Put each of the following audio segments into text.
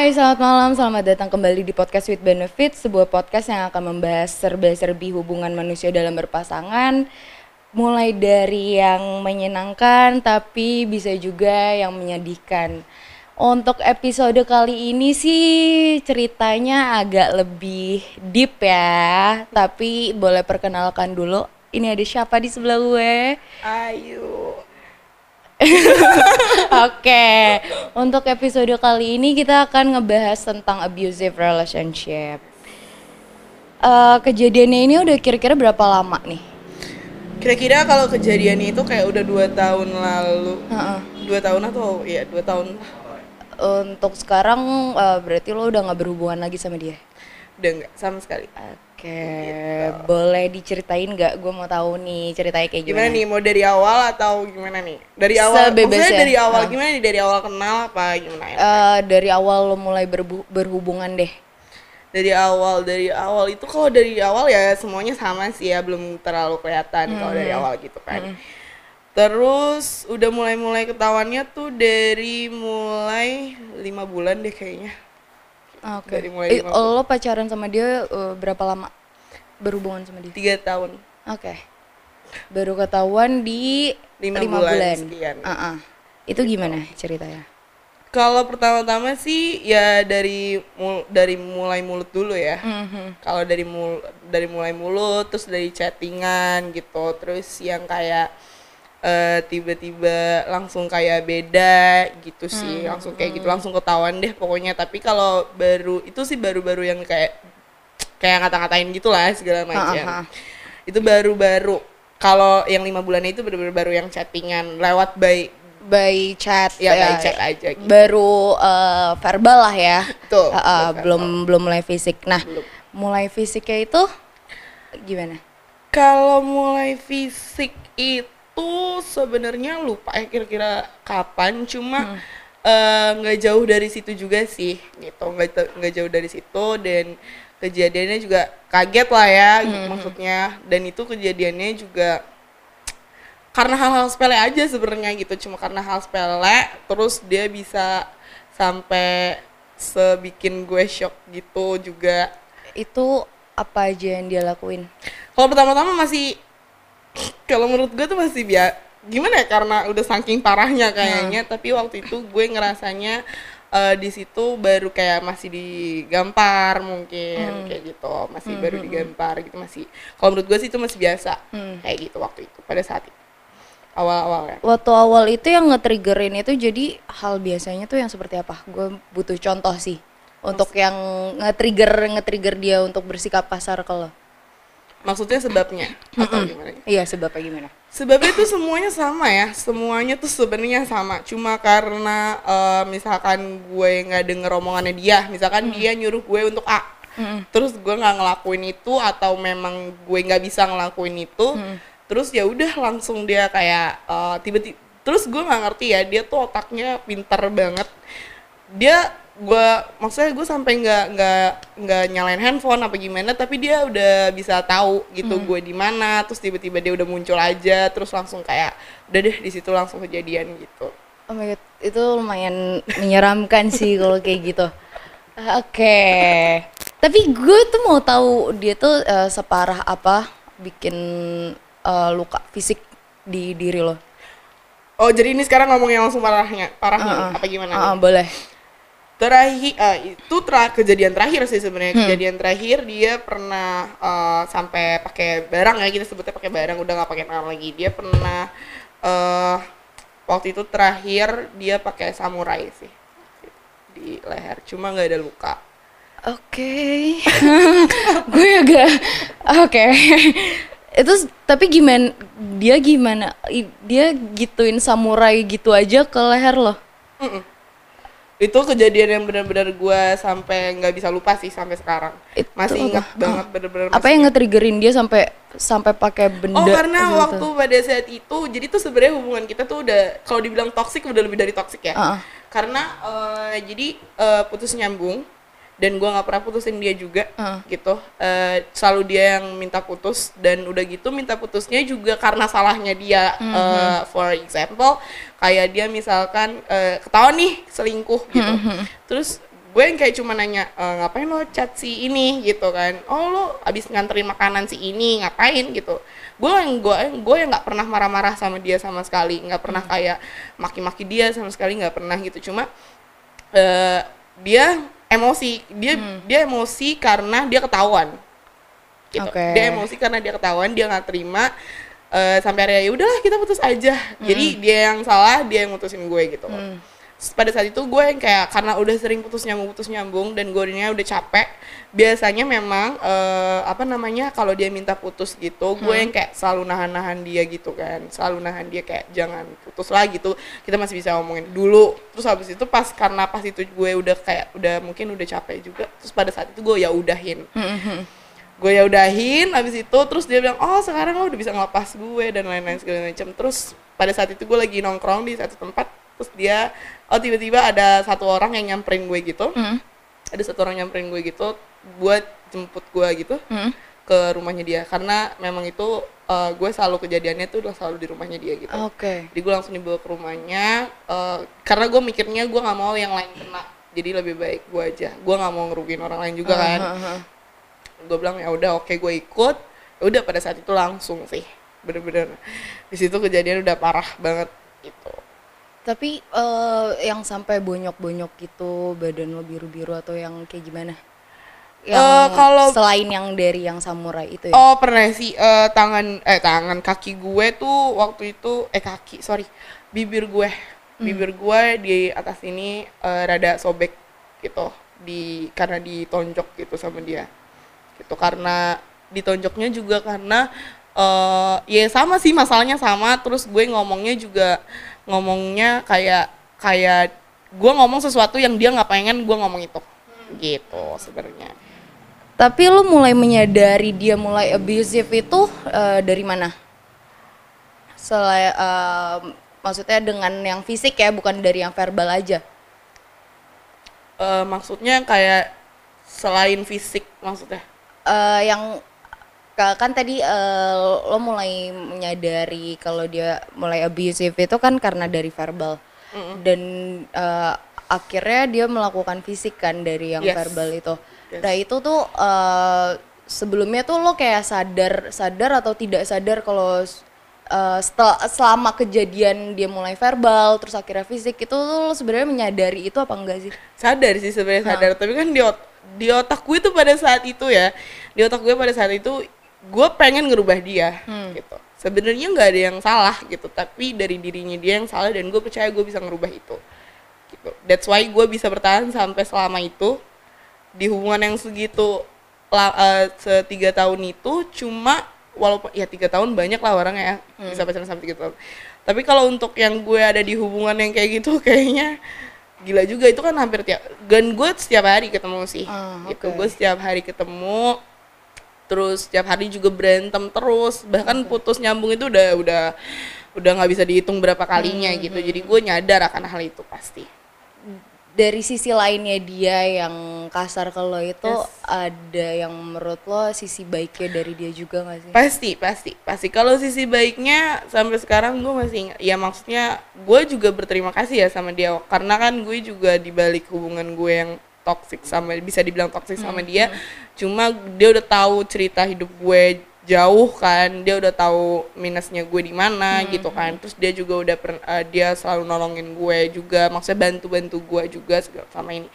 Hai, selamat malam. Selamat datang kembali di podcast with benefit, sebuah podcast yang akan membahas serba-serbi hubungan manusia dalam berpasangan, mulai dari yang menyenangkan tapi bisa juga yang menyedihkan. Untuk episode kali ini sih ceritanya agak lebih deep ya, tapi boleh perkenalkan dulu. Ini ada siapa di sebelah gue? Ayo. Oke, untuk episode kali ini kita akan ngebahas tentang abusive relationship. Eh, kejadiannya ini udah kira-kira berapa lama nih? Kira-kira kalau kejadian itu kayak udah dua tahun lalu, Heeh. dua tahun atau ya dua tahun Untuk sekarang eh, berarti lo udah nggak berhubungan lagi sama dia? udah nggak sama sekali. Oke, boleh diceritain nggak? Gue mau tahu nih ceritanya kayak Gimana gimana. nih? Mau dari awal atau gimana nih? Dari awal, Sebebasnya. dari awal Ah. gimana nih? Dari awal kenal apa gimana ya? Eh, dari awal lo mulai berbu- berhubungan deh. dari awal, dari awal itu kalau dari awal ya semuanya sama sih ya, belum terlalu kelihatan kalau dari awal gitu kan. Terus udah mulai-mulai ketahuannya tuh dari mulai lima bulan deh kayaknya. Oke. Dari mulai Eh, lo pacaran sama dia eh, berapa lama? Berhubungan sama dia? Tiga tahun. Oke. Baru ketahuan di Lima lima bulan bulan. sekian. Ah, ah. Itu gimana ceritanya? Kalau pertama-tama sih ya dari mul- dari mulai mulut dulu ya. Mhm. Kalau dari mul dari mulai mulut terus dari chattingan gitu. Terus yang kayak eh, tiba-tiba langsung kayak beda gitu sih. Langsung kayak gitu langsung ketahuan deh pokoknya. Tapi kalau baru itu sih baru-baru yang kayak kayak ngata-ngatain gitu lah segala macam. ah. Itu baru-baru. Kalau yang lima bulan itu bener-bener baru yang chattingan lewat by By chat ya by chat aja gitu. Baru eh, verbal lah ya. Tuh, ah, baru belum belum mulai fisik. Nah, Belum. mulai fisiknya itu gimana? Kalau mulai fisik itu sebenarnya lupa ya kira-kira kapan, cuma eh, nggak jauh dari situ juga sih, gitu. Nggak jauh dari situ dan kejadiannya juga kaget lah ya, maksudnya. Dan itu kejadiannya juga karena hal-hal sepele aja sebenarnya gitu, cuma karena hal sepele terus dia bisa sampai sebikin gue shock gitu juga. Itu apa aja yang dia lakuin? Kalau pertama-tama masih kalau menurut gue tuh masih biasa gimana ya karena udah saking parahnya kayaknya tapi waktu itu gue ngerasanya eh, di situ baru kayak masih digampar mungkin kayak gitu. Masih baru digampar gitu masih kalau menurut gue sih itu masih biasa kayak gitu waktu itu pada saat itu awal-awal ya. Waktu awal itu yang nge-triggerin itu jadi hal biasanya tuh yang seperti apa? Gue butuh contoh sih untuk yang nge-trigger nge-trigger dia untuk bersikap kasar ke lo. Maksudnya sebabnya? Atau gimana? Iya, sebabnya gimana? Sebabnya tuh semuanya sama ya, semuanya tuh sebenarnya sama. Cuma karena eh, misalkan gue nggak denger omongannya dia, misalkan dia nyuruh gue untuk A, terus gue nggak ngelakuin itu atau memang gue nggak bisa ngelakuin itu, terus ya udah langsung dia kayak eh, tiba-tiba, terus gue nggak ngerti ya, dia tuh otaknya pintar banget. Dia gue maksudnya gue sampai nggak nggak nggak nyalain handphone apa gimana tapi dia udah bisa tahu gitu gue di mana terus tiba-tiba dia udah muncul aja terus langsung kayak udah deh di situ langsung kejadian gitu Oh my god, itu lumayan menyeramkan sih kalau kayak gitu. Oke. Tapi gue tuh mau tahu dia tuh eh, separah apa bikin eh, luka fisik di diri lo. oh jadi ini sekarang ngomongnya langsung parahnya parahnya apa gimana ah, nih? boleh. Terakhir eh, itu tra- kejadian terakhir sih sebenarnya kejadian terakhir dia pernah eh, sampai pakai barang ya kita sebutnya pakai barang udah nggak pakai tangan lagi dia pernah eh waktu itu terakhir dia pakai samurai sih di leher cuma nggak ada luka Oke. gue agak oke. itu tapi gimana dia gimana dia gituin samurai gitu aja ke leher lo. Mm-mm. Itu kejadian yang benar-benar gue sampai nggak bisa lupa sih sampai sekarang Itu masih apa? ingat banget bener-bener Apa yang nge-triggerin dia sampai sampai pakai benda Oh karena gitu? waktu pada saat itu jadi tuh sebenarnya hubungan kita tuh udah kalau dibilang toksik udah lebih dari toksik ya. Ah, ah. Karena eh, jadi eh, putus nyambung dan gua nggak pernah putusin dia juga Ah. gitu. Eh, selalu dia yang minta putus dan udah gitu minta putusnya juga karena salahnya dia. Mhm. Eh, for example kayak dia misalkan eh, ketahuan nih selingkuh gitu. Mhm. Terus gue yang kayak cuma nanya e, ngapain lo chat si ini gitu kan oh lo abis nganterin makanan si ini ngapain gitu gue yang gue gue yang nggak pernah marah-marah sama dia sama sekali nggak pernah Hmm. kayak maki-maki dia sama sekali nggak pernah gitu cuma eh, dia emosi dia Hmm. dia emosi karena dia ketahuan gitu Oke. dia emosi karena dia ketahuan dia nggak terima eh, sampai akhirnya ya udahlah kita putus aja jadi dia yang salah dia yang mutusin gue gitu Hmm. Pada saat itu gue yang kayak karena udah sering putus nyambung putus nyambung dan gue udah capek biasanya memang eh, apa namanya kalau dia minta putus gitu gue yang kayak selalu nahan-nahan dia gitu kan selalu nahan dia kayak jangan putus lah gitu kita masih bisa ngomongin. Dulu terus habis itu pas karena pas itu gue udah kayak udah mungkin udah capek juga terus pada saat itu gue ya udahin. Hmm, gue ya udahin habis itu terus dia bilang oh sekarang lo udah bisa ngelepas gue dan lain-lain segala macam. Terus pada saat itu gue lagi nongkrong di satu tempat terus dia oh tiba-tiba ada satu orang yang nyamperin gue gitu. Hmm. ada satu orang nyamperin gue gitu buat jemput gue gitu Hmm. ke rumahnya dia. Karena memang itu eh, gue selalu kejadiannya tuh udah selalu di rumahnya dia gitu. Oke. jadi gue langsung dibawa ke rumahnya eh, karena gue mikirnya gue nggak mau yang lain kena. Jadi lebih baik gue aja. Gue nggak mau ngerugiin orang lain juga kan. Ah, ah, gue bilang ya udah oke gue ikut. Ya udah pada saat itu langsung sih. Bener-bener. Di situ kejadian udah parah banget gitu Tapi eh, yang sampai bonyok-bonyok gitu badan lo biru-biru atau yang kayak gimana? Yang Eh, kalau- selain yang dari yang samurai itu ya? oh pernah sih eh, tangan eh tangan kaki gue tuh waktu itu eh kaki sorry bibir gue bibir gue di atas ini eh, rada sobek gitu di karena ditonjok gitu sama dia gitu karena ditonjoknya juga karena eh ya sama sih masalahnya sama terus gue ngomongnya juga ngomongnya kayak kayak gue ngomong sesuatu yang dia nggak pengen gue ngomong itu gitu sebenarnya Tapi lo mulai menyadari dia mulai abusive itu eh, dari mana? Selain eh, maksudnya dengan yang fisik ya, bukan dari yang verbal aja. Eh, maksudnya kayak selain fisik maksudnya Eh, yang kan tadi eh, lo mulai menyadari kalau dia mulai abusive itu kan karena dari verbal dan eh, akhirnya dia melakukan fisik kan dari yang Yes. verbal itu. Yes. Nah itu tuh eh, sebelumnya tuh lo kayak sadar sadar atau tidak sadar kalau eh, setel- selama kejadian dia mulai verbal terus akhirnya fisik itu tuh lo sebenarnya menyadari itu apa enggak sih? sadar sih sebenarnya sadar tapi kan di, ot- di otak gue tuh pada saat itu ya di otak gue pada saat itu gue pengen ngerubah dia gitu. Sebenarnya nggak ada yang salah gitu. Tapi dari dirinya dia yang salah dan gue percaya gue bisa ngerubah itu gitu. That's why gue bisa bertahan sampai selama itu. Di hubungan yang segitu la- eh, setiga tahun itu cuma walaupun ya tiga tahun banyak lah orang ya bisa pacaran sampai tiga tahun. Tapi kalau untuk yang gue ada di hubungan yang kayak gitu kayaknya gila juga. Itu kan hampir tiap dan gue setiap hari ketemu sih Ah, gitu. gue setiap hari ketemu terus setiap hari juga berantem terus. Bahkan putus nyambung itu udah udah udah nggak bisa dihitung berapa kalinya Hmm, gitu. jadi gue nyadar akan hal itu pasti. Dari sisi lainnya dia yang kasar ke lo itu Yes. ada yang menurut lo sisi baiknya dari dia juga gak sih? pasti pasti pasti. Kalau sisi baiknya sampai sekarang gue masih ingat ya maksudnya gue juga berterima kasih ya sama dia. Karena kan gue juga di balik hubungan gue yang toxic sama bisa dibilang toxic sama dia. cuma dia udah tahu cerita hidup gue jauh kan dia udah tahu minusnya gue di mana gitu kan. Terus dia juga udah per- eh, dia selalu nolongin gue juga maksudnya bantu bantu gue juga sama ini.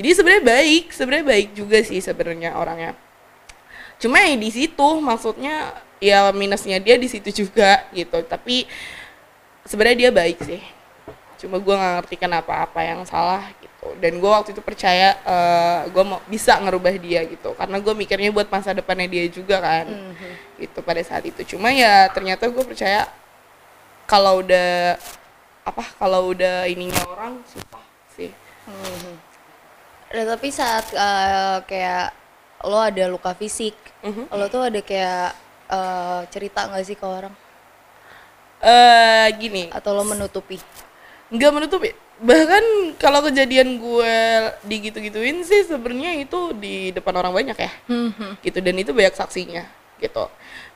Jadi sebenarnya baik sebenarnya baik juga sih sebenarnya orangnya. Cuma ya di situ maksudnya ya minusnya dia di situ juga gitu. Tapi sebenarnya dia baik sih. Cuma gue nggak ngerti kenapa apa yang salah gitu dan gue waktu itu percaya gue mau bisa ngerubah dia gitu. Karena gue mikirnya buat masa depannya dia juga kan. Gitu pada saat itu. Cuma ya ternyata gue percaya kalau udah apa kalau udah ininya orang susah sih. Nah, tapi saat eh, kayak lo ada luka fisik, Mhm. lo tuh ada kayak eh, cerita gak sih ke orang? eh gini. Atau lo menutupi? nggak menutupi bahkan kalau kejadian gue digitu-gituin sih sebenarnya itu di depan orang banyak ya. Gitu dan itu banyak saksinya gitu.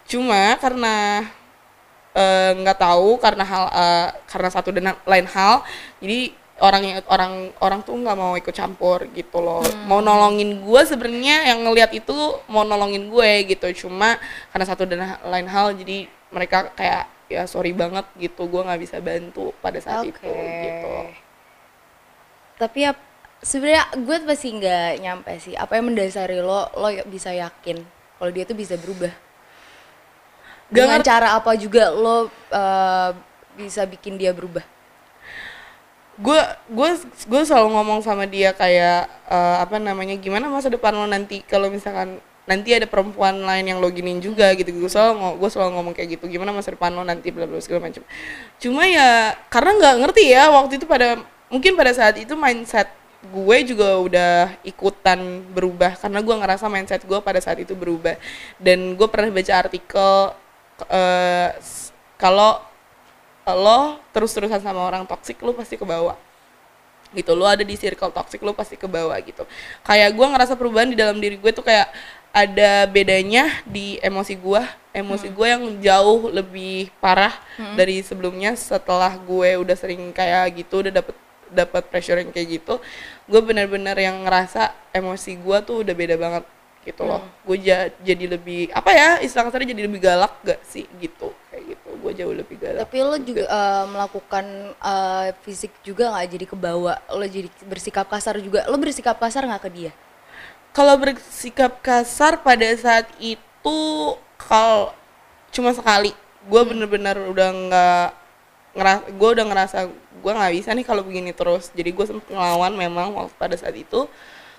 Cuma karena eh, nggak tahu karena hal eh, karena satu dan lain hal jadi orang yang orang orang tuh nggak mau ikut campur gitu loh. Mau nolongin gue sebenarnya yang ngelihat itu mau nolongin gue gitu. Cuma karena satu dan lain hal jadi mereka kayak ya sorry banget gitu. Gue nggak bisa bantu pada saat itu gitu Tapi ya sebenarnya gue pasti nggak nyampe sih. Apa yang mendasari lo lo ya- bisa yakin kalau dia tuh bisa berubah? Gak Dengan ngerti. cara apa juga lo eh, bisa bikin dia berubah? gue gue gue selalu ngomong sama dia kayak eh, apa namanya gimana masa depan lo nanti kalau misalkan nanti ada perempuan lain yang lo giniin juga gitu gue selalu gue selalu ngomong kayak gitu gimana masa depan lo nanti bla bla segala macam cuma ya karena nggak ngerti ya waktu itu pada mungkin pada saat itu mindset gue juga udah ikutan berubah karena gue ngerasa mindset gue pada saat itu berubah. Dan gue pernah baca artikel s- kalau lo terus-terusan sama orang toksik lo pasti ke bawah. Gitu lo ada di circle toxic lo pasti ke bawah gitu. Kayak gue ngerasa perubahan di dalam diri gue tuh kayak ada bedanya di emosi gue emosi gue yang jauh lebih parah dari sebelumnya setelah gue udah sering kayak gitu udah dapet dapat pressure yang kayak gitu gue benar-benar yang ngerasa emosi gue tuh udah beda banget gitu loh gue ja- jadi lebih apa ya istilah kasarnya jadi lebih galak gak sih gitu kayak gitu gue jauh lebih galak Tapi lo juga eh, melakukan eh, fisik juga nggak jadi kebawa? Lo jadi bersikap kasar juga? Lo bersikap kasar nggak ke dia? kalau bersikap kasar pada saat itu kalau cuma sekali gue bener-bener udah nggak ngeras gue udah ngerasa gue nggak bisa nih kalau begini terus. Jadi gue sempet ngelawan memang waktu pada saat itu.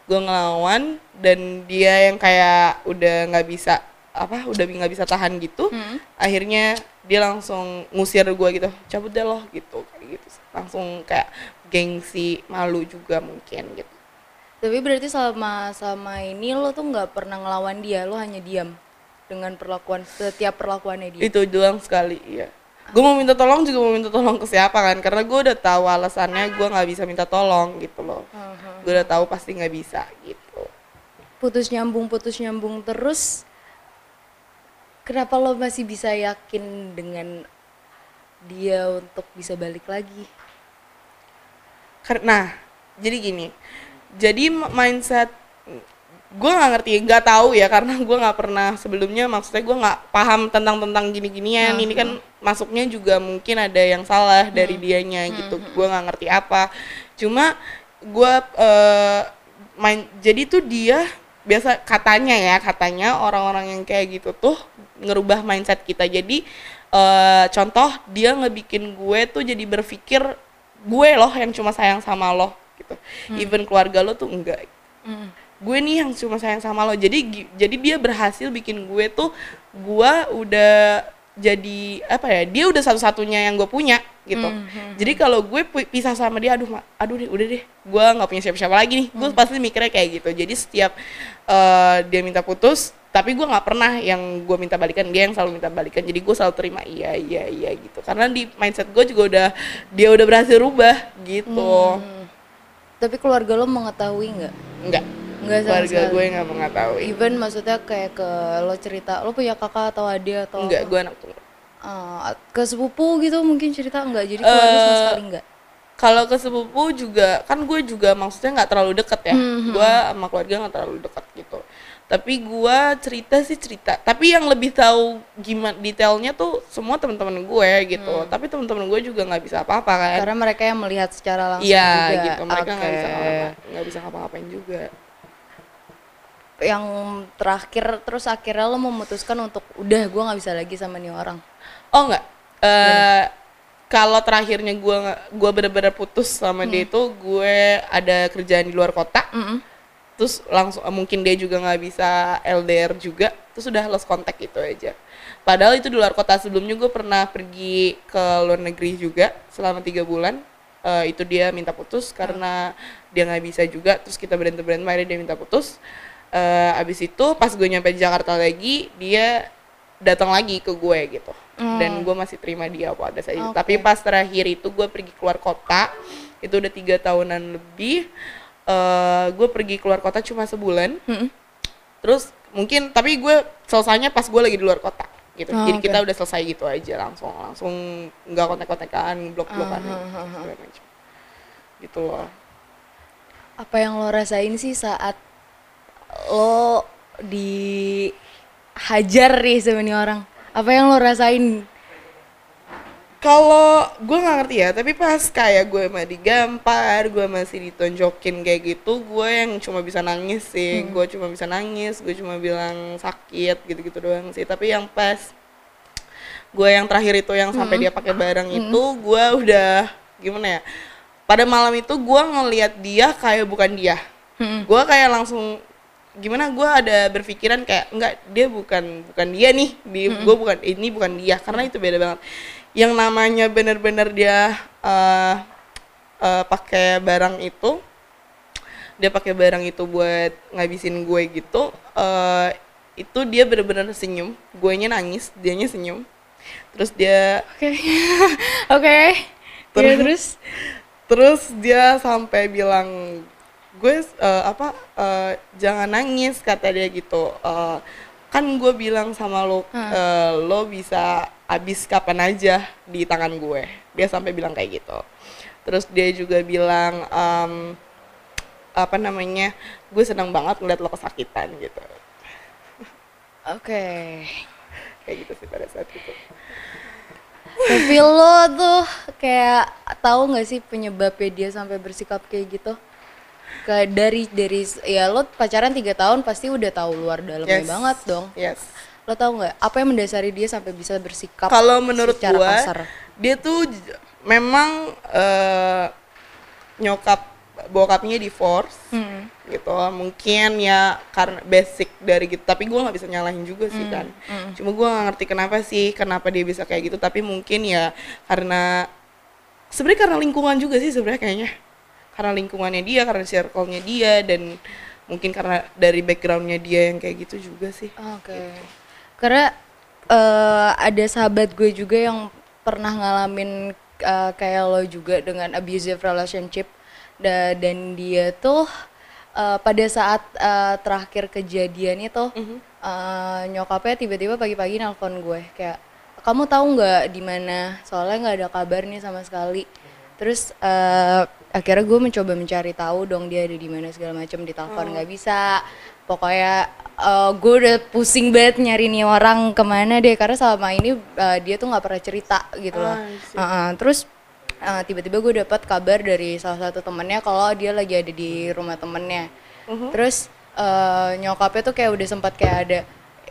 Gue ngelawan dan dia yang kayak udah nggak bisa apa udah nggak bisa tahan gitu akhirnya dia langsung ngusir gue gitu cabut deh loh gitu kayak gitu langsung kayak gengsi malu juga mungkin gitu. Tapi berarti selama selama ini lo tuh nggak pernah ngelawan dia, lo hanya diam dengan perlakuan setiap perlakuannya dia. itu doang sekali iya gue mau minta tolong juga mau minta tolong ke siapa kan karena gue udah tahu alasannya gue nggak bisa minta tolong gitu loh gue udah tahu pasti nggak bisa gitu Putus nyambung putus nyambung terus. Kenapa lo masih bisa yakin dengan dia untuk bisa balik lagi? karena jadi gini jadi mindset gue nggak ngerti nggak tahu ya karena gue nggak pernah sebelumnya maksudnya gue nggak paham tentang tentang gini ginian ini kan masuknya juga mungkin ada yang salah dari dianya gitu. gue nggak ngerti apa. Cuma gue eh, main jadi tuh dia biasa katanya ya katanya orang-orang yang kayak gitu tuh ngerubah mindset kita. Jadi eh, contoh dia ngebikin gue tuh jadi berpikir gue loh yang cuma sayang sama lo gitu. Even keluarga lo tuh enggak gue nih yang cuma sayang sama lo. Jadi jadi dia berhasil bikin gue tuh gue udah jadi apa ya dia udah satu-satunya yang gue punya gitu. Jadi kalau gue pisah sama dia aduh aduh deh udah deh gue nggak punya siapa-siapa lagi nih. Gue pasti mikirnya kayak gitu. Jadi setiap eh, dia minta putus tapi gue nggak pernah yang gue minta balikan. Dia yang selalu minta balikan. Jadi gue selalu terima iya iya iya gitu. Karena di mindset gue juga udah dia udah berhasil rubah gitu. Tapi keluarga lo mengetahui nggak? Nggak sama keluarga gue nggak mengetahui Even maksudnya kayak ke lo cerita lo punya kakak atau adik atau enggak gue anak tunggal Ah, ke sepupu gitu mungkin cerita enggak jadi keluarga sama Eh, sekali enggak kalau ke sepupu juga kan gue juga maksudnya nggak terlalu deket ya. Hmm, gue sama keluarga nggak terlalu deket gitu. Tapi gue cerita sih cerita. Tapi yang lebih tahu gimana detailnya tuh semua teman-teman gue gitu. Hmm. tapi teman-teman gue juga nggak bisa apa-apa kan. Karena mereka yang melihat secara langsung iya juga. gitu. Mereka nggak bisa Oke. ngapa- nggak bisa ngapa-ngapain juga yang terakhir terus akhirnya lo memutuskan untuk udah gue nggak bisa lagi sama nih orang. Oh nggak? Eh, kalau terakhirnya gue gue bener-bener putus sama Hmm. dia itu gue ada kerjaan di luar kota. Mm-mm. terus langsung mungkin dia juga nggak bisa LDR juga terus udah lost contact gitu aja. Padahal itu di luar kota. Sebelumnya gue pernah pergi ke luar negeri juga selama tiga bulan. Eh, itu dia minta putus karena dia nggak bisa juga. Terus kita berantem berantem akhirnya dia minta putus Eh, abis itu pas gue nyampe di Jakarta lagi dia datang lagi ke gue gitu dan gue masih terima dia pada saat itu Oke. tapi pas terakhir itu gue pergi keluar kota itu udah tiga tahunan lebih eh gue pergi keluar kota cuma sebulan Mm-mm. terus mungkin tapi gue selesainya pas gue lagi di luar kota gitu Oh, jadi oke. kita udah selesai gitu aja langsung langsung nggak kontak kontakan blok blokan Ah, ah, ah, ah. gitu loh Apa yang lo rasain sih saat lo dihajar nih sama nih orang? Apa yang lo rasain? kalau gue nggak ngerti ya tapi pas kayak gue mah digampar gue masih ditonjokin kayak gitu gue yang cuma bisa nangis sih gue cuma bisa nangis gue cuma bilang sakit gitu-gitu doang sih tapi yang pas gue yang terakhir itu yang sampai dia pakai barang itu gue udah gimana ya pada malam itu gue ngelihat dia kayak bukan dia Hmm. gue kayak langsung gimana gue ada berpikiran kayak enggak dia bukan bukan dia nih di gue bukan ini bukan dia. Karena itu beda banget. Yang namanya bener-bener dia eh eh, pakai barang itu dia pakai barang itu buat ngabisin gue gitu eh itu dia bener-bener senyum. Gue nangis dianya senyum. Terus dia Oke. Oke. Ya, Terus- terus? terus dia sampai bilang gue eh, apa eh, jangan nangis kata dia gitu. Eh, kan gue bilang sama lo eh, lo bisa habis kapan aja di tangan gue. Dia sampai bilang kayak gitu. Terus dia juga bilang em, apa namanya gue senang banget ngeliat lo kesakitan gitu. Oke. kayak gitu sih pada saat itu. Tapi lo tuh kayak tahu nggak sih penyebabnya dia sampai bersikap kayak gitu? Kayak dari dari ya lo pacaran tiga tahun pasti udah tahu luar dalamnya Yes. banget dong. yes Lo tahu nggak apa yang mendasari dia sampai bisa bersikap? kalau menurut secara gua kasar? dia tuh memang eh, nyokap bokapnya divorce Hmm. gitu mungkin ya karena basic dari gitu tapi gua nggak bisa nyalahin juga Hmm, sih kan cuma gua nggak ngerti kenapa sih kenapa dia bisa kayak gitu tapi mungkin ya karena sebenarnya karena lingkungan juga sih sebenarnya kayaknya karena lingkungannya dia karena circle-nya dia dan mungkin karena dari backgroundnya dia yang kayak gitu juga sih. Oke. Karena eh, ada sahabat gue juga yang pernah ngalamin eh, kayak lo juga dengan abusive relationship Da- dan dia tuh eh, pada saat eh, terakhir kejadian itu eh, nyokapnya tiba-tiba pagi-pagi nelpon gue kayak kamu tahu nggak di mana? Soalnya nggak ada kabar nih sama sekali terus eh, akhirnya gue mencoba mencari tahu dong dia ada di mana segala macam di telepon nggak bisa. Pokoknya eh, gue udah pusing banget nyari nih orang ke mana deh karena selama ini eh, dia tuh nggak pernah cerita gitu loh. I see. Heeh, terus eh, tiba-tiba gue dapat kabar dari salah satu temennya kalau dia lagi ada di rumah temennya. Terus eh, nyokapnya tuh kayak udah sempat kayak ada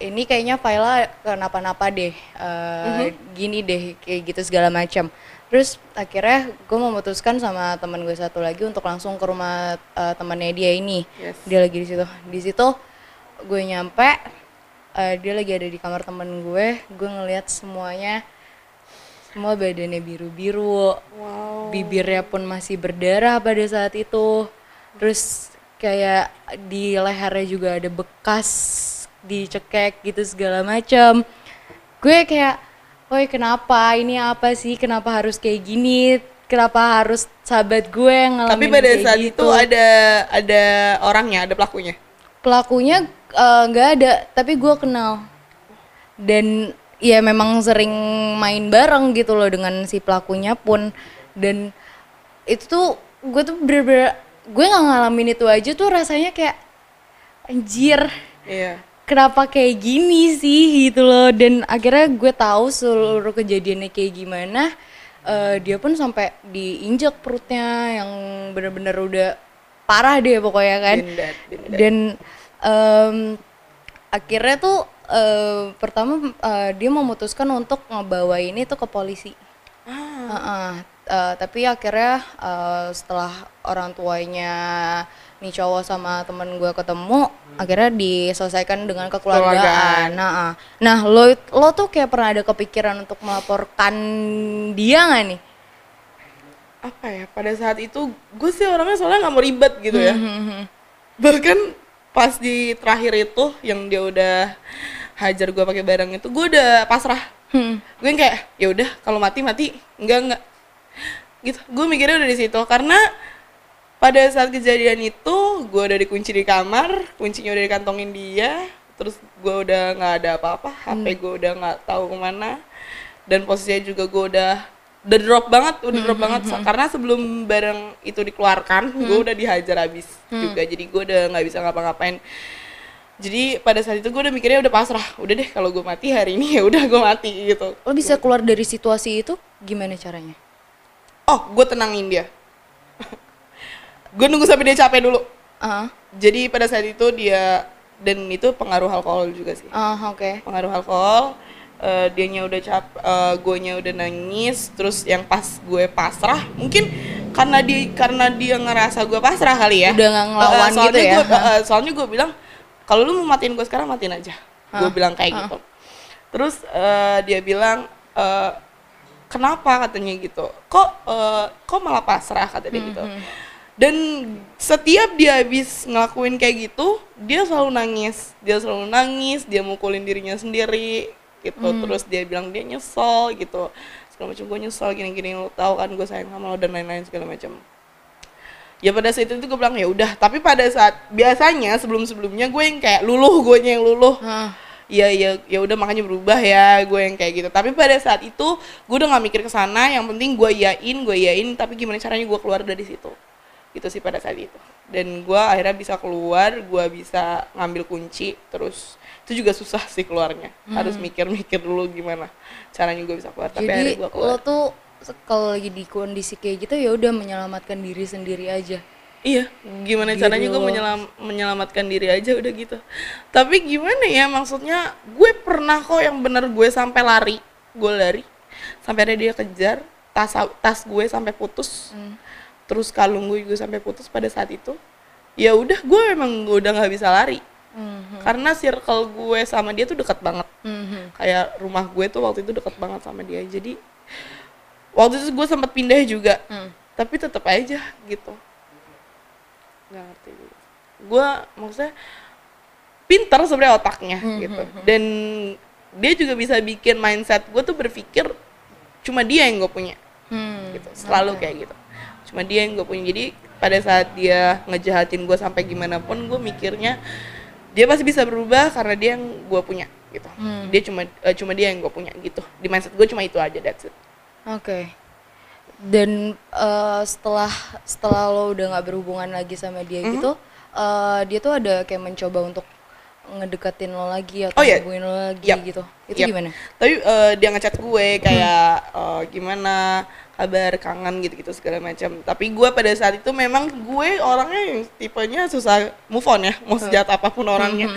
ini kayaknya Faila kenapa-napa deh eh, gini deh kayak gitu segala macam terus akhirnya gue memutuskan sama temen gue satu lagi untuk langsung ke rumah eh, temennya dia ini. Yes. dia lagi di situ. Di situ gue nyampe eh, dia lagi ada di kamar temen gue. Gue ngelihat semuanya semua badannya biru-biru. Wow. Bibirnya pun masih berdarah pada saat itu. Terus kayak di lehernya juga ada bekas dicekek gitu segala macam gue kayak woi kenapa? Ini apa sih? Kenapa harus kayak gini? Kenapa harus sahabat gue yang ngalamin tapi pada kayak saat gitu? itu ada ada orangnya ada pelakunya? Pelakunya eh, nggak ada tapi gue kenal. Dan ya memang sering main bareng gitu loh dengan si pelakunya pun. Dan itu tuh gue tuh bener-bener gue nggak ngalamin itu aja tuh rasanya kayak anjir. Iya kenapa kayak gini sih gitu loh. Dan akhirnya gue tahu seluruh kejadiannya kayak gimana. Eh, dia pun sampai diinjak perutnya yang bener-bener udah parah deh pokoknya kan. Dan em, akhirnya tuh eh, pertama eh, dia memutuskan untuk ngebawa ini tuh ke polisi. Ah. Heeh. Eh, tapi akhirnya eh, setelah orang tuanya nih cowok sama temen gue ketemu akhirnya diselesaikan dengan kekeluargaan. Kekeluargaan. Nah, ah. nah lo lo tuh kayak pernah ada kepikiran untuk melaporkan dia nggak nih? apa ya pada saat itu gue sih orangnya soalnya nggak mau ribet gitu ya Hmm, bahkan pas di terakhir itu yang dia udah hajar gue pakai barang itu gue udah pasrah Hmm. gue yang kayak ya udah kalau mati mati enggak enggak gitu gue mikirnya udah di situ karena pada saat kejadian itu gue udah dikunci di kamar kuncinya udah dikantongin dia terus gue udah nggak ada apa-apa hp gue udah nggak tahu ke mana dan posisinya juga gue udah udah drop banget udah drop banget. karena sebelum barang itu dikeluarkan gue udah dihajar abis juga jadi gue udah nggak bisa ngapa-ngapain. Jadi pada saat itu gue udah mikirnya udah pasrah udah deh kalau gue mati hari ini ya udah gue mati gitu. Lo bisa keluar dari situasi itu gimana caranya? oh gue tenangin dia gue nunggu sampai dia capek dulu. Ah, jadi pada saat itu dia dan itu pengaruh alkohol juga sih. Ah, oke. pengaruh alkohol eh dianya udah cap eh guanya udah nangis terus yang pas gue pasrah mungkin karena dia karena dia ngerasa gue pasrah kali ya. Udah nggak ngelawan soalnya gitu ya? gue- eh, soalnya gue bilang kalau lu mau matiin gue sekarang matiin aja. Gue bilang kayak gitu. Terus eh, dia bilang eh, kenapa katanya gitu? Kok eh, kok malah pasrah? Kata dia gitu dan setiap dia habis ngelakuin kayak gitu dia selalu nangis. Dia selalu nangis dia mukulin dirinya sendiri gitu. Terus dia bilang dia nyesel gitu. Segala macam gue nyesel gini-gini lo tau kan gue sayang sama lo dan lain-lain segala macam. Ya pada saat itu gue bilang ya udah. Tapi pada saat biasanya sebelum sebelumnya gue yang kayak luluh gue yang luluh. Ah, ya ya ya udah makanya berubah ya gue yang kayak gitu. Tapi pada saat itu gue udah nggak mikir ke sana. Yang penting gue yain gue yain tapi gimana caranya gue keluar dari situ gitu sih pada saat itu. Dan gue akhirnya bisa keluar gue bisa ngambil kunci terus itu juga susah sih keluarnya. Harus mikir-mikir dulu gimana caranya gue bisa keluar tapi akhirnya gue lo keluar tuh kalau lagi di kondisi kayak gitu ya udah menyelamatkan diri sendiri aja. Iya, gimana Diri caranya gue menyelam- menyelamatkan diri aja udah gitu. Tapi gimana ya maksudnya gue pernah kok yang bener gue sampai lari, gue lari sampai ada dia kejar tas tas gue sampai putus, terus kalung gue juga sampai putus pada saat itu. Ya udah gue emang udah nggak bisa lari Mhm. karena circle gue sama dia tuh dekat banget. Mhm. Kayak rumah gue tuh waktu itu dekat banget sama dia. Jadi waktu itu gue sempat pindah juga Hmm. tapi tetap aja gitu nggak ngerti juga gue maksudnya pinter sebenarnya otaknya gitu dan dia juga bisa bikin mindset gue tuh berpikir cuma dia yang gue punya Hmm. gitu selalu kayak gitu cuma dia yang gue punya jadi pada saat dia ngejahatin gue sampai gimana pun gue mikirnya dia pasti bisa berubah karena dia yang gue punya gitu Hmm. dia cuma eh, cuma dia yang gue punya gitu di mindset gue cuma itu aja that's it Oke. Dan eh, setelah setelah lo udah nggak berhubungan lagi sama dia Mm-hmm. gitu, eh, dia tuh ada kayak mencoba untuk ngedeketin lo lagi atau Oh, iya. hubungin lo lagi Yap. gitu. Itu Yap. gimana? tapi eh, dia ngechat gue kayak eh, gimana kabar kangen gitu-gitu segala macam. Tapi gue pada saat itu memang gue orangnya yang tipenya susah move on ya mau sejahat apa pun orangnya.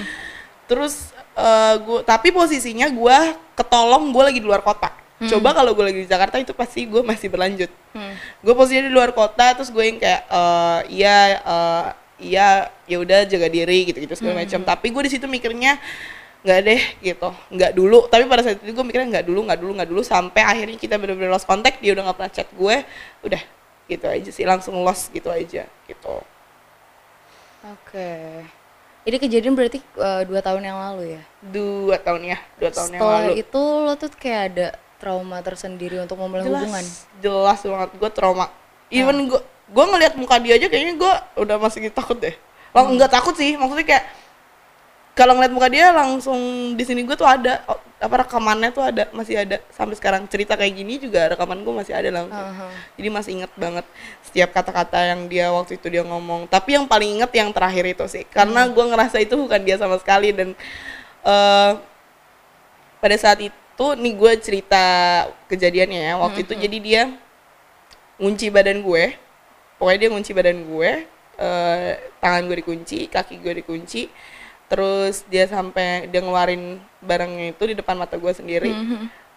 Terus eh, gue tapi posisinya gue ketolong gue lagi di luar kota. Coba kalau gue lagi di Jakarta itu pasti gue masih berlanjut. Hmm. gue posisinya di luar kota terus gue yang kayak eh, iya eh, iya ya udah jaga diri gitu gitu segala macam. Tapi gue di situ mikirnya nggak deh gitu. Nggak dulu. Tapi pada saat itu gue mikirnya nggak dulu nggak dulu nggak dulu. Sampai akhirnya kita bener-bener lost contact dia udah nggak pernah chat gue. Udah gitu aja sih. Langsung lost gitu aja gitu. Oke. Ini kejadian berarti eh, dua tahun yang lalu ya. dua tahun ya dua tahun yang Setelah lalu. itu lo tuh kayak ada trauma tersendiri untuk memulai hubungan. jelas banget. Gue trauma. Even gue gue ngelihat muka dia aja kayaknya gue udah masih takut deh. Lang nggak takut sih. Maksudnya kayak kalau ngeliat muka dia langsung di sini gue tuh ada. Oh, apa rekamannya tuh ada masih ada. Sampai sekarang cerita kayak gini juga rekaman gue masih ada langsung. Aha. jadi masih inget banget setiap kata-kata yang dia waktu itu dia ngomong. Tapi yang paling inget yang terakhir itu sih karena gue ngerasa itu bukan dia sama sekali dan eh pada saat itu nih gue cerita kejadiannya ya waktu itu jadi dia ngunci badan gue. Pokoknya dia ngunci badan gue eh tangan gue dikunci kaki gue dikunci terus dia sampai dia ngeluarin barangnya itu di depan mata gue sendiri.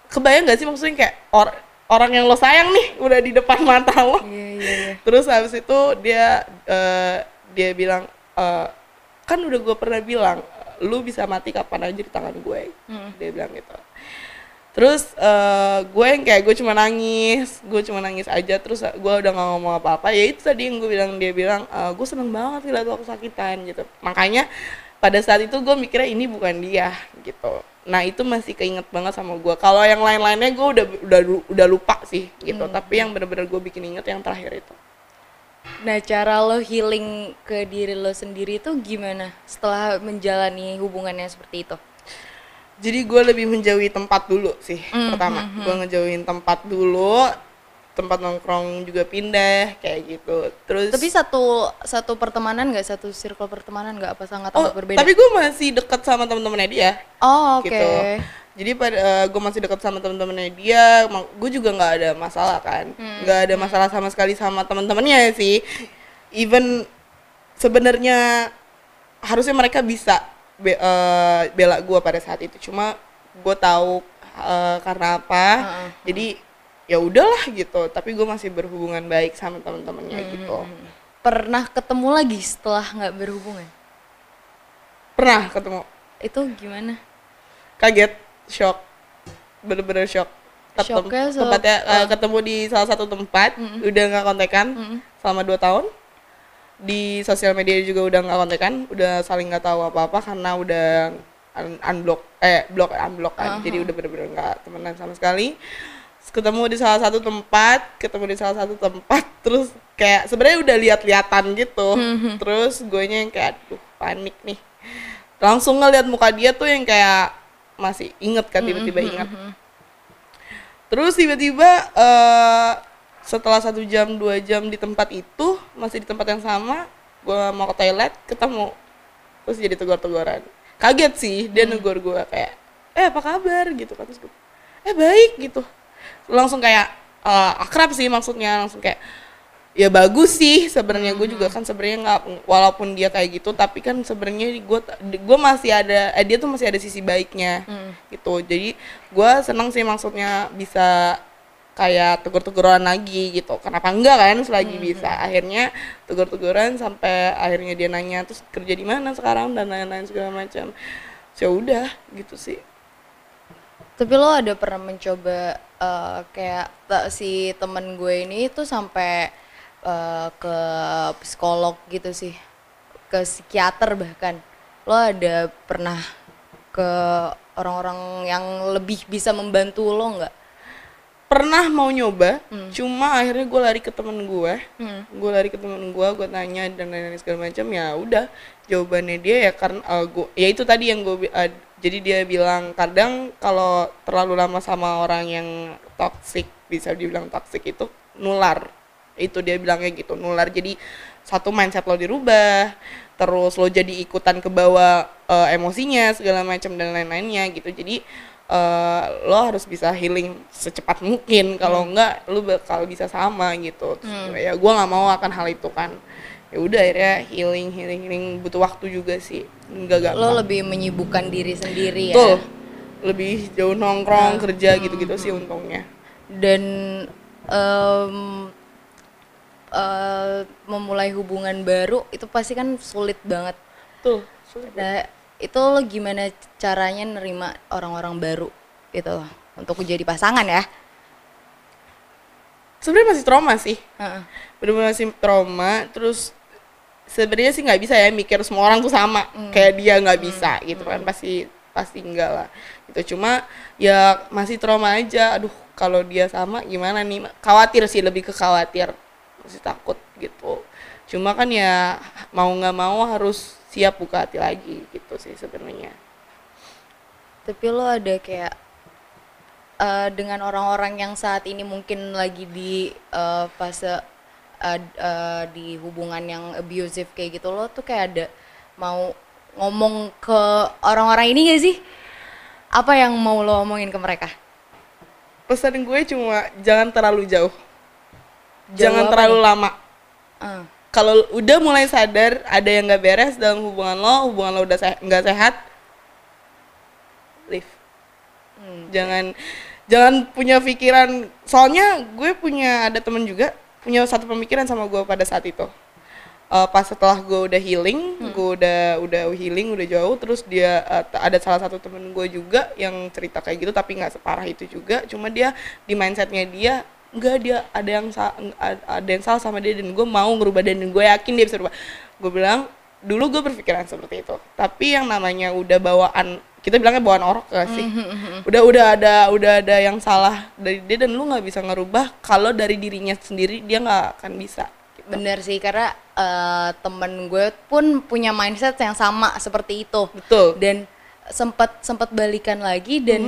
Kebayang gak sih maksudnya kayak or- orang yang lo sayang nih udah di depan mata lo? Iya iya iya. terus habis itu dia eh, dia bilang eh, kan udah gue pernah bilang lu bisa mati kapan aja di tangan gue. Dia bilang gitu. Terus eh, gue yang kayak gue cuma nangis gue cuma nangis aja terus gue udah nggak ngomong apa-apa. Ya itu tadi yang gue bilang dia bilang "Eh, gue seneng banget ngeliat lo kesakitan gitu. Makanya pada saat itu gue mikirnya ini bukan dia gitu. Nah itu masih keinget banget sama gue kalau yang lain-lainnya gue udah udah udah lupa sih gitu. Tapi yang bener-bener gue bikin inget yang terakhir itu. Nah, cara lo healing ke diri lo sendiri itu gimana setelah menjalani hubungannya seperti itu? jadi gue lebih menjauhi tempat dulu sih pertama. gue ngejauhin tempat dulu tempat nongkrong juga pindah kayak gitu. Terus Tapi satu satu pertemanan nggak? Satu circle pertemanan nggak? Apa sangat oh amat berbeda? tapi gue masih deket sama temen-temennya dia. Oh, oke. gitu jadi pada gue masih deket sama temen-temennya dia gue juga nggak ada masalah kan. Hmm. nggak ada masalah sama sekali sama temen-temennya sih. Even sebenarnya harusnya mereka bisa be- eh, bela gue pada saat itu. Cuma gue tahu eh, karena apa. Heeh. jadi ya udahlah gitu tapi gue masih berhubungan baik sama temen-temennya Hmm, gitu. Pernah ketemu lagi setelah nggak berhubungan? pernah ketemu. Itu gimana? kaget shock. Bener-bener shock. Ketem- Shocknya se- tempatnya eh, ketemu di salah satu tempat udah nggak kontekan selama dua tahun. Di sosial media juga udah nggak kontekan udah saling nggak tahu apa apa karena udah un- unblock eh block unblock kan. Jadi udah bener-bener nggak temenan sama sekali ketemu di salah satu tempat ketemu di salah satu tempat terus kayak sebenarnya udah lihat-lihatan gitu. Terus gue yang kayak aduh panik nih. Langsung ngeliat muka dia tuh yang kayak masih inget kan tiba-tiba inget. terus tiba-tiba eh, setelah satu jam dua jam di tempat itu masih di tempat yang sama gue mau ke toilet ketemu. Terus jadi tegur-teguran kaget sih dia negur gue kayak eh apa kabar? Gitu kan terus gue eh baik gitu langsung kayak eh, akrab sih maksudnya langsung kayak ya bagus sih sebenarnya. Gue juga kan sebenarnya nggak walaupun dia kayak gitu tapi kan sebenarnya gue gue masih ada eh, dia tuh masih ada sisi baiknya gitu. Jadi gue senang sih maksudnya bisa kayak tegur-teguran lagi gitu. Kenapa enggak kan selagi bisa. akhirnya tegur-teguran sampai akhirnya dia nanya terus kerja di mana sekarang? dan lain-lain segala macam. Ya udah gitu sih Tapi lo ada pernah mencoba eh, kayak ta- si temen gue ini tuh sampai eh, ke psikolog gitu sih, ke psikiater bahkan. Lo ada pernah ke orang-orang yang lebih bisa membantu lo nggak? pernah mau nyoba cuma akhirnya gue lari ke temen gue Hmm. gue lari ke temen gue gue tanya dan lain-lain segala macam ya udah jawabannya dia ya karena uh, gua ya itu tadi yang gue jadi dia bilang kadang kalau terlalu lama sama orang yang toxic bisa dibilang toxic itu nular. Itu dia bilangnya gitu nular. Jadi satu mindset lo dirubah terus lo jadi ikutan ke bawah uh, emosinya segala macam dan lain-lainnya gitu. Jadi uh, lo harus bisa healing secepat mungkin. Kalau enggak lo bakal bisa sama gitu. Terus ya gue nggak mau akan hal itu kan ya udah akhirnya healing healing healing butuh waktu juga sih enggak gampang Lo lebih menyibukkan diri sendiri ya. Betul. lebih jauh nongkrong kerja gitu-gitu sih untungnya dan em, eh, memulai hubungan baru itu pasti kan sulit banget. tuh sulit. Nah, itu lo gimana caranya nerima orang-orang baru gitu loh untuk jadi pasangan ya? sebenarnya masih trauma sih Heeh. bener-bener masih trauma terus sebenarnya sih nggak bisa ya mikir semua orang tuh sama. Kayak dia nggak bisa gitu kan. Pasti pasti enggak lah gitu. Cuma ya masih trauma aja. Aduh kalau dia sama gimana nih? Khawatir sih lebih ke khawatir. Masih takut gitu. Cuma kan ya mau nggak mau harus siap buka hati lagi gitu sih sebenarnya. Tapi lo ada kayak eh, dengan orang-orang yang saat ini mungkin lagi di eh, fase eh, eh, di hubungan yang abusive kayak gitu lo tuh kayak ada mau ngomong ke orang-orang ini gak sih? Apa yang mau lo omongin ke mereka? pesan gue cuma jangan terlalu jauh, Jauh jangan terlalu nih? lama Eh, kalau udah mulai sadar ada yang nggak beres dalam hubungan lo, hubungan lo udah se- nggak sehat, leave. hmm. Jangan jangan punya pikiran. Soalnya gue punya ada temen juga punya satu pemikiran sama gue pada saat itu. Eh, pas setelah gue udah healing, gue udah udah healing, udah jauh, terus dia t- ada salah satu temen gue juga yang cerita kayak gitu, tapi nggak separah itu juga. Cuma dia di mindsetnya dia enggak dia ada yang ada yang salah sama dia dan gue mau ngerubah dan gue yakin dia bisa berubah. Gue bilang dulu gue berpikiran seperti itu, tapi yang namanya udah bawaan kita bilangnya bawaan orok gak sih? Udah udah ada udah ada yang salah dari dia dan lu nggak bisa ngerubah kalau dari dirinya sendiri dia nggak akan bisa. gitu. Bener sih karena eh, temen gue pun punya mindset yang sama seperti itu Betul. dan sempat sempat balikan lagi dan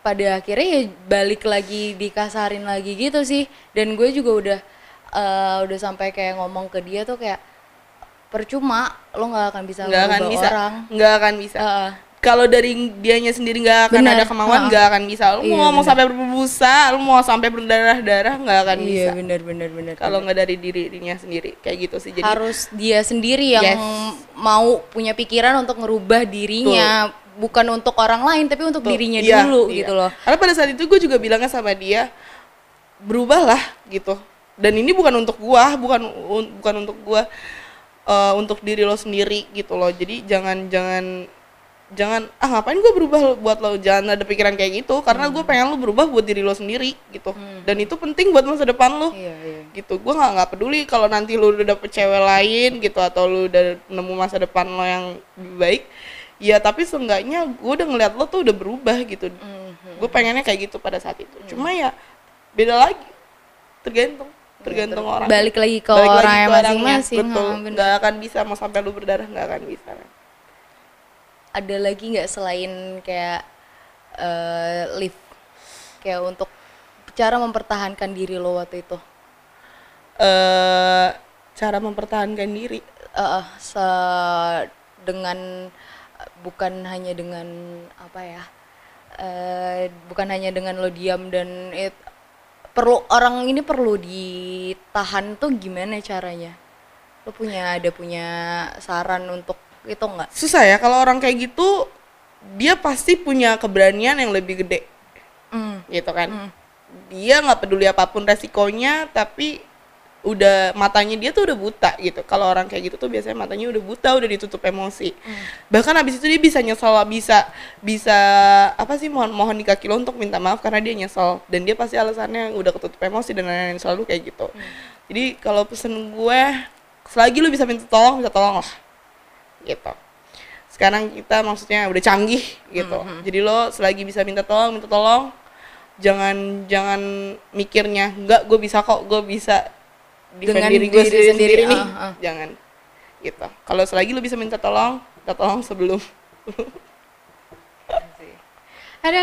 pada akhirnya ya balik lagi dikasarin lagi gitu sih dan gue juga udah eh, udah sampai kayak ngomong ke dia tuh kayak percuma lo nggak akan bisa nggak akan bisa. orang. Nggak akan bisa. Heeh. kalau dari dianya sendiri nggak akan Benar, ada kemauan nggak akan bisa. Lu Iya, mau ngomong benar. sampai berbusa lu mau sampai berdarah darah nggak akan iya bisa. bener bener bener kalau nggak dari diri dirinya sendiri kayak gitu sih. Jadi harus dia sendiri yang Yes. mau punya pikiran untuk ngerubah dirinya. Bukan untuk orang lain tapi untuk Tuh, dirinya iya, dulu iya. gitu loh. Karena pada saat itu gue juga bilangnya sama dia, berubahlah gitu. Dan ini bukan untuk gua, bukan un- bukan untuk gua, eh, untuk diri lo sendiri gitu loh. Jadi jangan jangan jangan ah ngapain gue berubah buat lo? Jangan ada pikiran kayak gitu karena gue pengen lo berubah buat diri lo sendiri gitu. Dan itu penting buat masa depan lo. Iya iya. Gitu. Gue nggak nggak peduli kalau nanti lu udah dapet cewek lain gitu atau lu udah nemu masa depan lo yang lebih baik. Ya tapi seenggaknya gue udah ngeliat lo tuh udah berubah gitu. Mhm. gue pengennya kayak gitu pada saat itu. Cuma ya beda lagi. Tergantung tergantung orang. Balik lagi ke Balik orang yang masing-masing. Betul. Bener. nggak akan bisa mau sampai lu berdarah nggak akan bisa. Ada lagi nggak selain kayak eh, lift kayak untuk cara mempertahankan diri lo waktu itu? Eh cara mempertahankan diri. Eh se- dengan bukan hanya dengan apa ya eh bukan hanya dengan lo diam dan it, perlu orang ini perlu ditahan tuh gimana caranya? Lo punya ada punya saran untuk itu nggak? Susah ya kalau orang kayak gitu dia pasti punya keberanian yang lebih gede. Hmm. gitu kan? Dia nggak peduli apa pun resikonya tapi udah matanya dia tuh udah buta gitu. Kalau orang kayak gitu tuh biasanya matanya udah buta udah ditutup emosi. Bahkan abis itu dia bisa nyesel bisa bisa apa sih mohon mohon di kaki lo untuk minta maaf karena dia nyesel. Dan dia pasti alasannya udah ketutup emosi dan lain-lain selalu kayak gitu. Jadi kalau pesen gue selagi lu bisa minta tolong minta tolong lah. Gitu. Sekarang kita maksudnya udah canggih gitu. Jadi lo selagi bisa minta tolong minta tolong jangan jangan mikirnya enggak gue bisa kok gue bisa Dengan diri gue diri sendiri, sendiri, nih. Ah, ah. jangan. Gitu. Kalau selagi lo bisa minta tolong minta tolong sebelum ada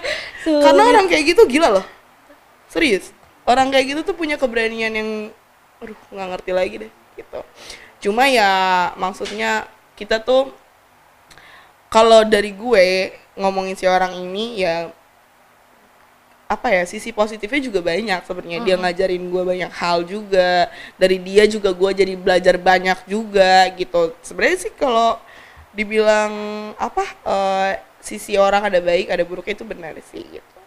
karena orang kayak gitu gila loh. Serius. Orang kayak gitu tuh punya keberanian yang aduh nggak ngerti lagi deh gitu. Cuma ya maksudnya kita tuh kalau dari gue ngomongin si orang ini ya apa ya sisi positifnya juga banyak sebenarnya dia ngajarin gue banyak hal juga dari dia juga gue jadi belajar banyak juga gitu sebenarnya sih kalau dibilang apa eh, sisi orang ada baik ada buruknya itu benar sih gitu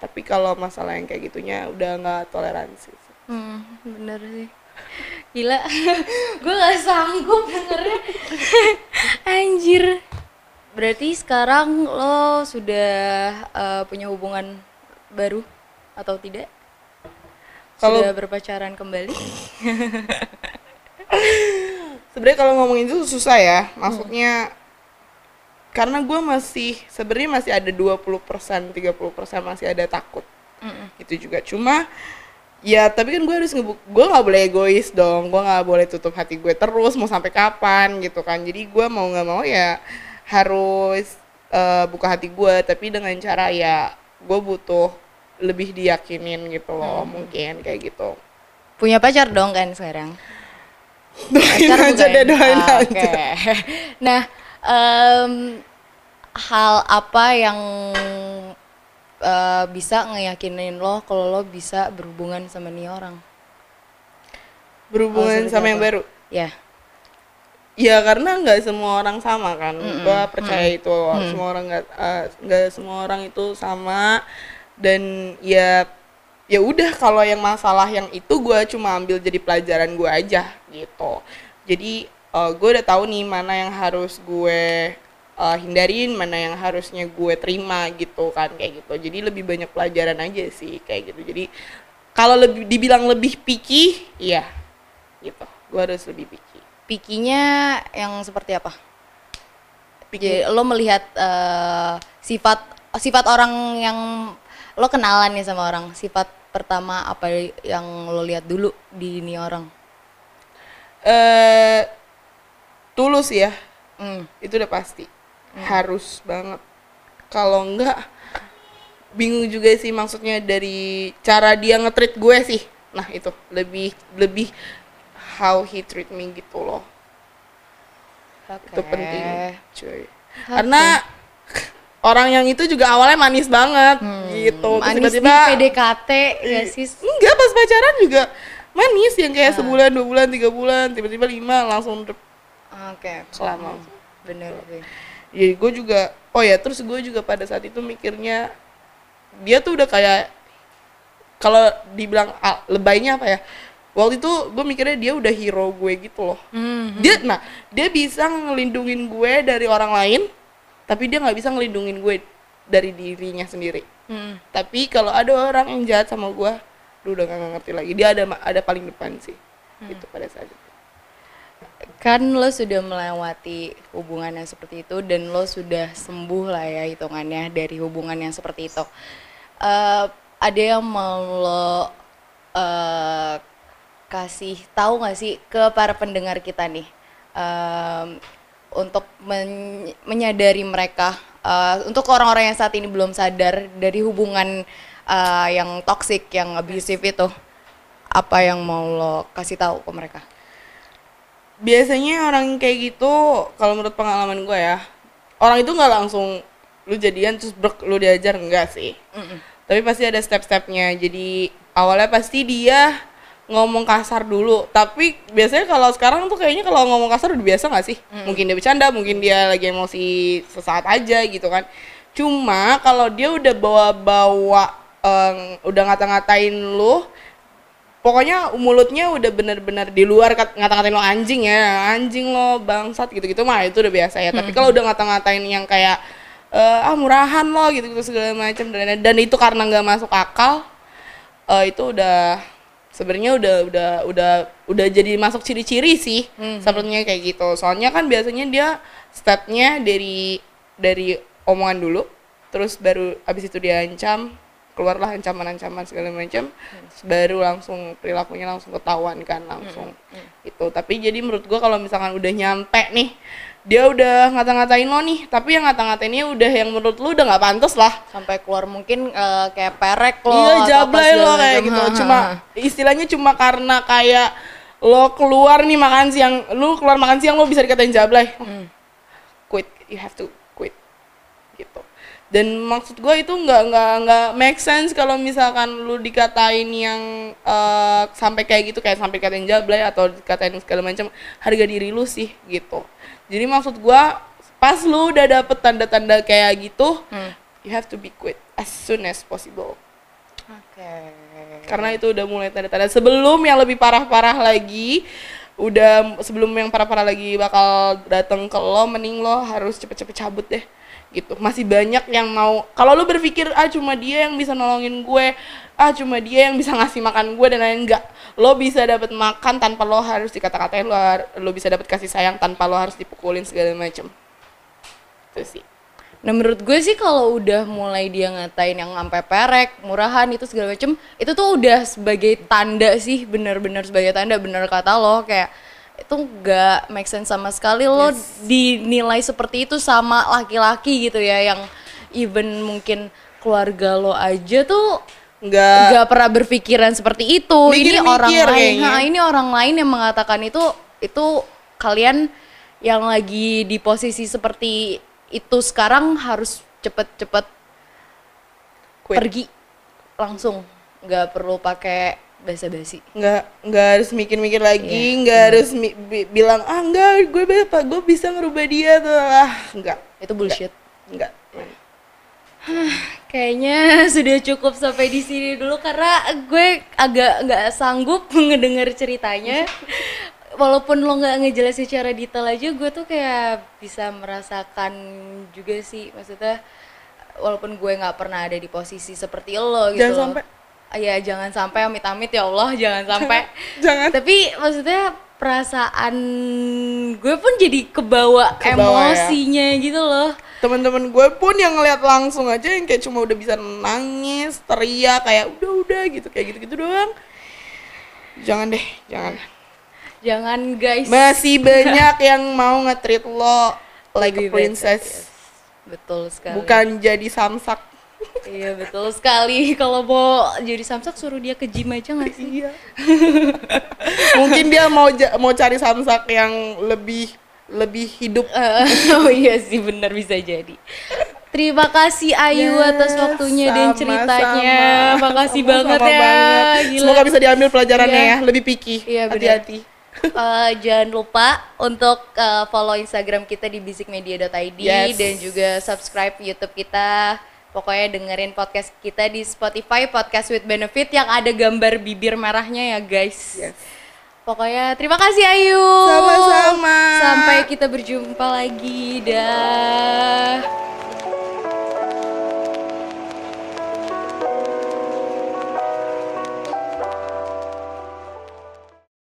tapi kalau masalah yang kayak gitunya udah nggak toleransi sih. Hmm, bener sih. Gila, gue gak sanggup dengernya. Anjir. Berarti sekarang lo sudah eh, punya hubungan baru atau tidak? Kalau- Sudah berpacaran kembali? sebenarnya kalau ngomongin itu susah ya. Maksudnya karena gue masih sebenarnya masih ada 20% 30% masih ada takut. Itu juga. Cuma ya tapi kan gue harus ngebuk gue nggak boleh egois dong. Gue nggak boleh tutup hati gue terus mau sampai kapan gitu kan. Jadi gue mau nggak mau ya harus eh, buka hati gue tapi dengan cara ya gue butuh lebih diyakinin gitu loh mungkin kayak gitu Punya pacar dong kan sekarang? doain Pacar aja bukan? deh doain Ah, aja oke. Nah, em, hal apa yang eh, bisa ngeyakinin lo kalau lo bisa berhubungan sama nih orang? berhubungan seperti sama yang baru Ya. Ya karena nggak semua orang sama kan, gua percaya itu semua orang nggak eh, nggak semua orang itu sama dan ya ya udah kalau yang masalah yang itu gua cuma ambil jadi pelajaran gua aja gitu. Jadi eh, gue udah tahu nih mana yang harus gue eh, hindarin, mana yang harusnya gue terima gitu kan kayak gitu. Jadi lebih banyak pelajaran aja sih kayak gitu. Jadi kalau lebih dibilang lebih picky, iya gitu. Gue harus lebih picky. Pikinya yang seperti apa? Picky. Jadi lo melihat eh, sifat sifat orang yang lo kenalan nih sama orang. Sifat pertama apa yang lo lihat dulu di ini orang? eh tulus ya Hmm. itu udah pasti harus banget kalau enggak bingung juga sih maksudnya dari cara dia nge-treat gue sih nah itu lebih lebih how he treat me gitu loh itu penting cuy karena orang yang itu juga awalnya manis banget gitu Terus Hmm. Manis di tiba-tiba PDKT ya sih. enggak pas pacaran juga manis yang kayak sebulan dua bulan tiga bulan tiba-tiba lima langsung Oke, Selama. paham. Bener sih. jadi gue juga oh ya terus gue juga pada saat itu mikirnya dia tuh udah kayak kalau dibilang ah, lebaynya apa ya waktu itu gue mikirnya dia udah hero gue gitu loh Hmm. dia nah dia bisa ngelindungin gue dari orang lain tapi dia nggak bisa ngelindungin gue dari dirinya sendiri Hmm. tapi kalau ada orang yang jahat sama gue lu udah gak ngerti lagi dia ada ada paling depan sih itu pada saat itu Kan lo sudah melewati hubungan yang seperti itu dan lo sudah sembuh lah ya hitungannya dari hubungan yang seperti itu. Eh, ada yang mau lo eh, kasih tahu nggak sih ke para pendengar kita nih Em, untuk men- menyadari mereka eh, untuk orang-orang yang saat ini belum sadar dari hubungan eh, yang toxic yang abusive itu apa yang mau lo kasih tahu ke mereka? biasanya orang kayak gitu kalau menurut pengalaman gue ya orang itu nggak langsung lu jadian terus brek lu diajar enggak sih. Tapi pasti ada step-stepnya. Jadi awalnya pasti dia ngomong kasar dulu. Tapi biasanya kalau sekarang tuh kayaknya kalau ngomong kasar udah biasa nggak sih? Mungkin dia bercanda mungkin dia lagi emosi sesaat aja gitu kan. Cuma kalau dia udah bawa-bawa em, udah ngata-ngatain lu pokoknya mulutnya udah bener-bener di luar ngata-ngatain lo anjing ya anjing lo bangsat gitu-gitu mah itu udah biasa ya. Tapi kalau udah ngata-ngatain yang kayak eh, ah murahan lo gitu-gitu segala macam dan dan itu karena nggak masuk akal eh, itu udah sebenarnya udah udah udah udah jadi masuk ciri-ciri sih sepertinya kayak gitu. Soalnya kan biasanya dia stepnya dari dari omongan dulu terus baru abis itu dia ancam keluarlah ancaman-ancaman segala macam terus baru langsung perilakunya langsung ketahuan kan langsung itu tapi jadi menurut gua kalau misalkan udah nyampe nih dia udah ngata-ngatain lo nih. Tapi yang ngata-ngatainnya udah yang menurut lu udah nggak pantas lah. Sampai keluar mungkin eh, kayak perek lo iya jablay lo kayak gitu. Cuma istilahnya cuma karena kayak lo keluar nih makan siang lu keluar makan siang lo bisa dikatain jablay. Hmm. quit you have to quit gitu. Dan maksud gue itu nggak nggak nggak make sense kalau misalkan lu dikatain yang eh, sampai kayak gitu kayak sampai dikatain jablay atau dikatain segala macam harga diri lu sih gitu jadi maksud gue pas lu udah dapet tanda-tanda kayak gitu Hmm. you have to be quit as soon as possible Oke. karena itu udah mulai tanda-tanda sebelum yang lebih parah-parah lagi udah sebelum yang parah-parah lagi bakal datang ke lo mending lo harus cepet-cepet cabut deh gitu. Masih banyak yang mau kalau lo berpikir ah cuma dia yang bisa nolongin gue. Ah cuma dia yang bisa ngasih makan gue dan lain enggak. Lo bisa dapat makan tanpa lo harus dikata-katain lo lo bisa dapat kasih sayang tanpa lo harus dipukulin segala macem. Itu sih. Nah menurut gue sih kalau udah mulai dia ngatain yang sampai perek, murahan itu segala macem, itu tuh udah sebagai tanda sih, bener-bener sebagai tanda, bener kata lo kayak itu nggak make sense sama sekali. Lo dinilai seperti itu sama laki-laki gitu ya yang even mungkin keluarga lo aja tuh enggak nggak pernah berpikiran seperti itu. Ini Mikir-mikir orang lain. kayaknya. Ha, ini orang lain yang mengatakan itu itu kalian yang lagi di posisi seperti itu sekarang harus cepet-cepet pergi langsung. Nggak perlu pakai basa-basi nggak nggak harus mikir-mikir lagi Iya, nggak harus mi- bi- bilang ah enggak gue apa gue bisa ngerubah dia tuh ah enggak itu bullshit enggak Kayaknya sudah cukup sampai di sini dulu karena gue agak nggak sanggup ngedenger ceritanya. Walaupun lo nggak ngejelasin secara detail aja, gue tuh kayak bisa merasakan juga sih. Maksudnya, walaupun gue nggak pernah ada di posisi seperti lo gitu. Jangan sampai. Ya jangan sampai amit-amit ya Allah, jangan sampai. jangan Tapi maksudnya perasaan gue pun jadi kebawa, Kebawa ya. emosinya gitu loh. teman-teman gue pun yang ngeliat langsung aja yang kayak cuma udah bisa nangis teriak kayak udah udah gitu kayak gitu gitu doang jangan deh jangan Jangan guys. masih banyak yang mau nge-treat lo like Lebih a better, princess yes. Betul sekali. bukan jadi samsak iya betul sekali kalau mau jadi samsak suruh dia ke gym aja nggak sih iya mungkin dia mau ja- mau cari samsak yang lebih lebih hidup Eh, oh iya sih benar bisa jadi Terima kasih Ayu Ya, atas waktunya dan sama-sama. ceritanya. Makasih Sama-sama banget ya. banget. Gila. Semoga bisa diambil pelajarannya Iya. ya, lebih picky. Iya. Hati-hati. Eh, jangan lupa untuk eh, follow Instagram kita di bisikmedia.id Yes. dan juga subscribe YouTube kita. Pokoknya dengerin podcast kita di Spotify Podcast with Benefit yang ada gambar bibir merahnya ya guys. Yes. Pokoknya terima kasih Ayu. Sama-sama. Sampai kita berjumpa lagi. Dah.